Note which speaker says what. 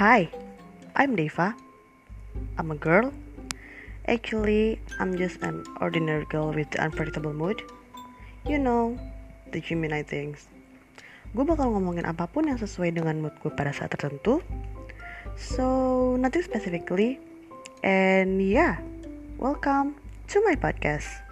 Speaker 1: Hi, I'm Deva. I'm a girl. Actually, I'm just an ordinary girl with unpredictable mood. You know, the Gemini things. Gue bakal ngomongin apa pun yang sesuai dengan mood gue pada saat tertentu. So, nothing specifically. And yeah, welcome to my podcast.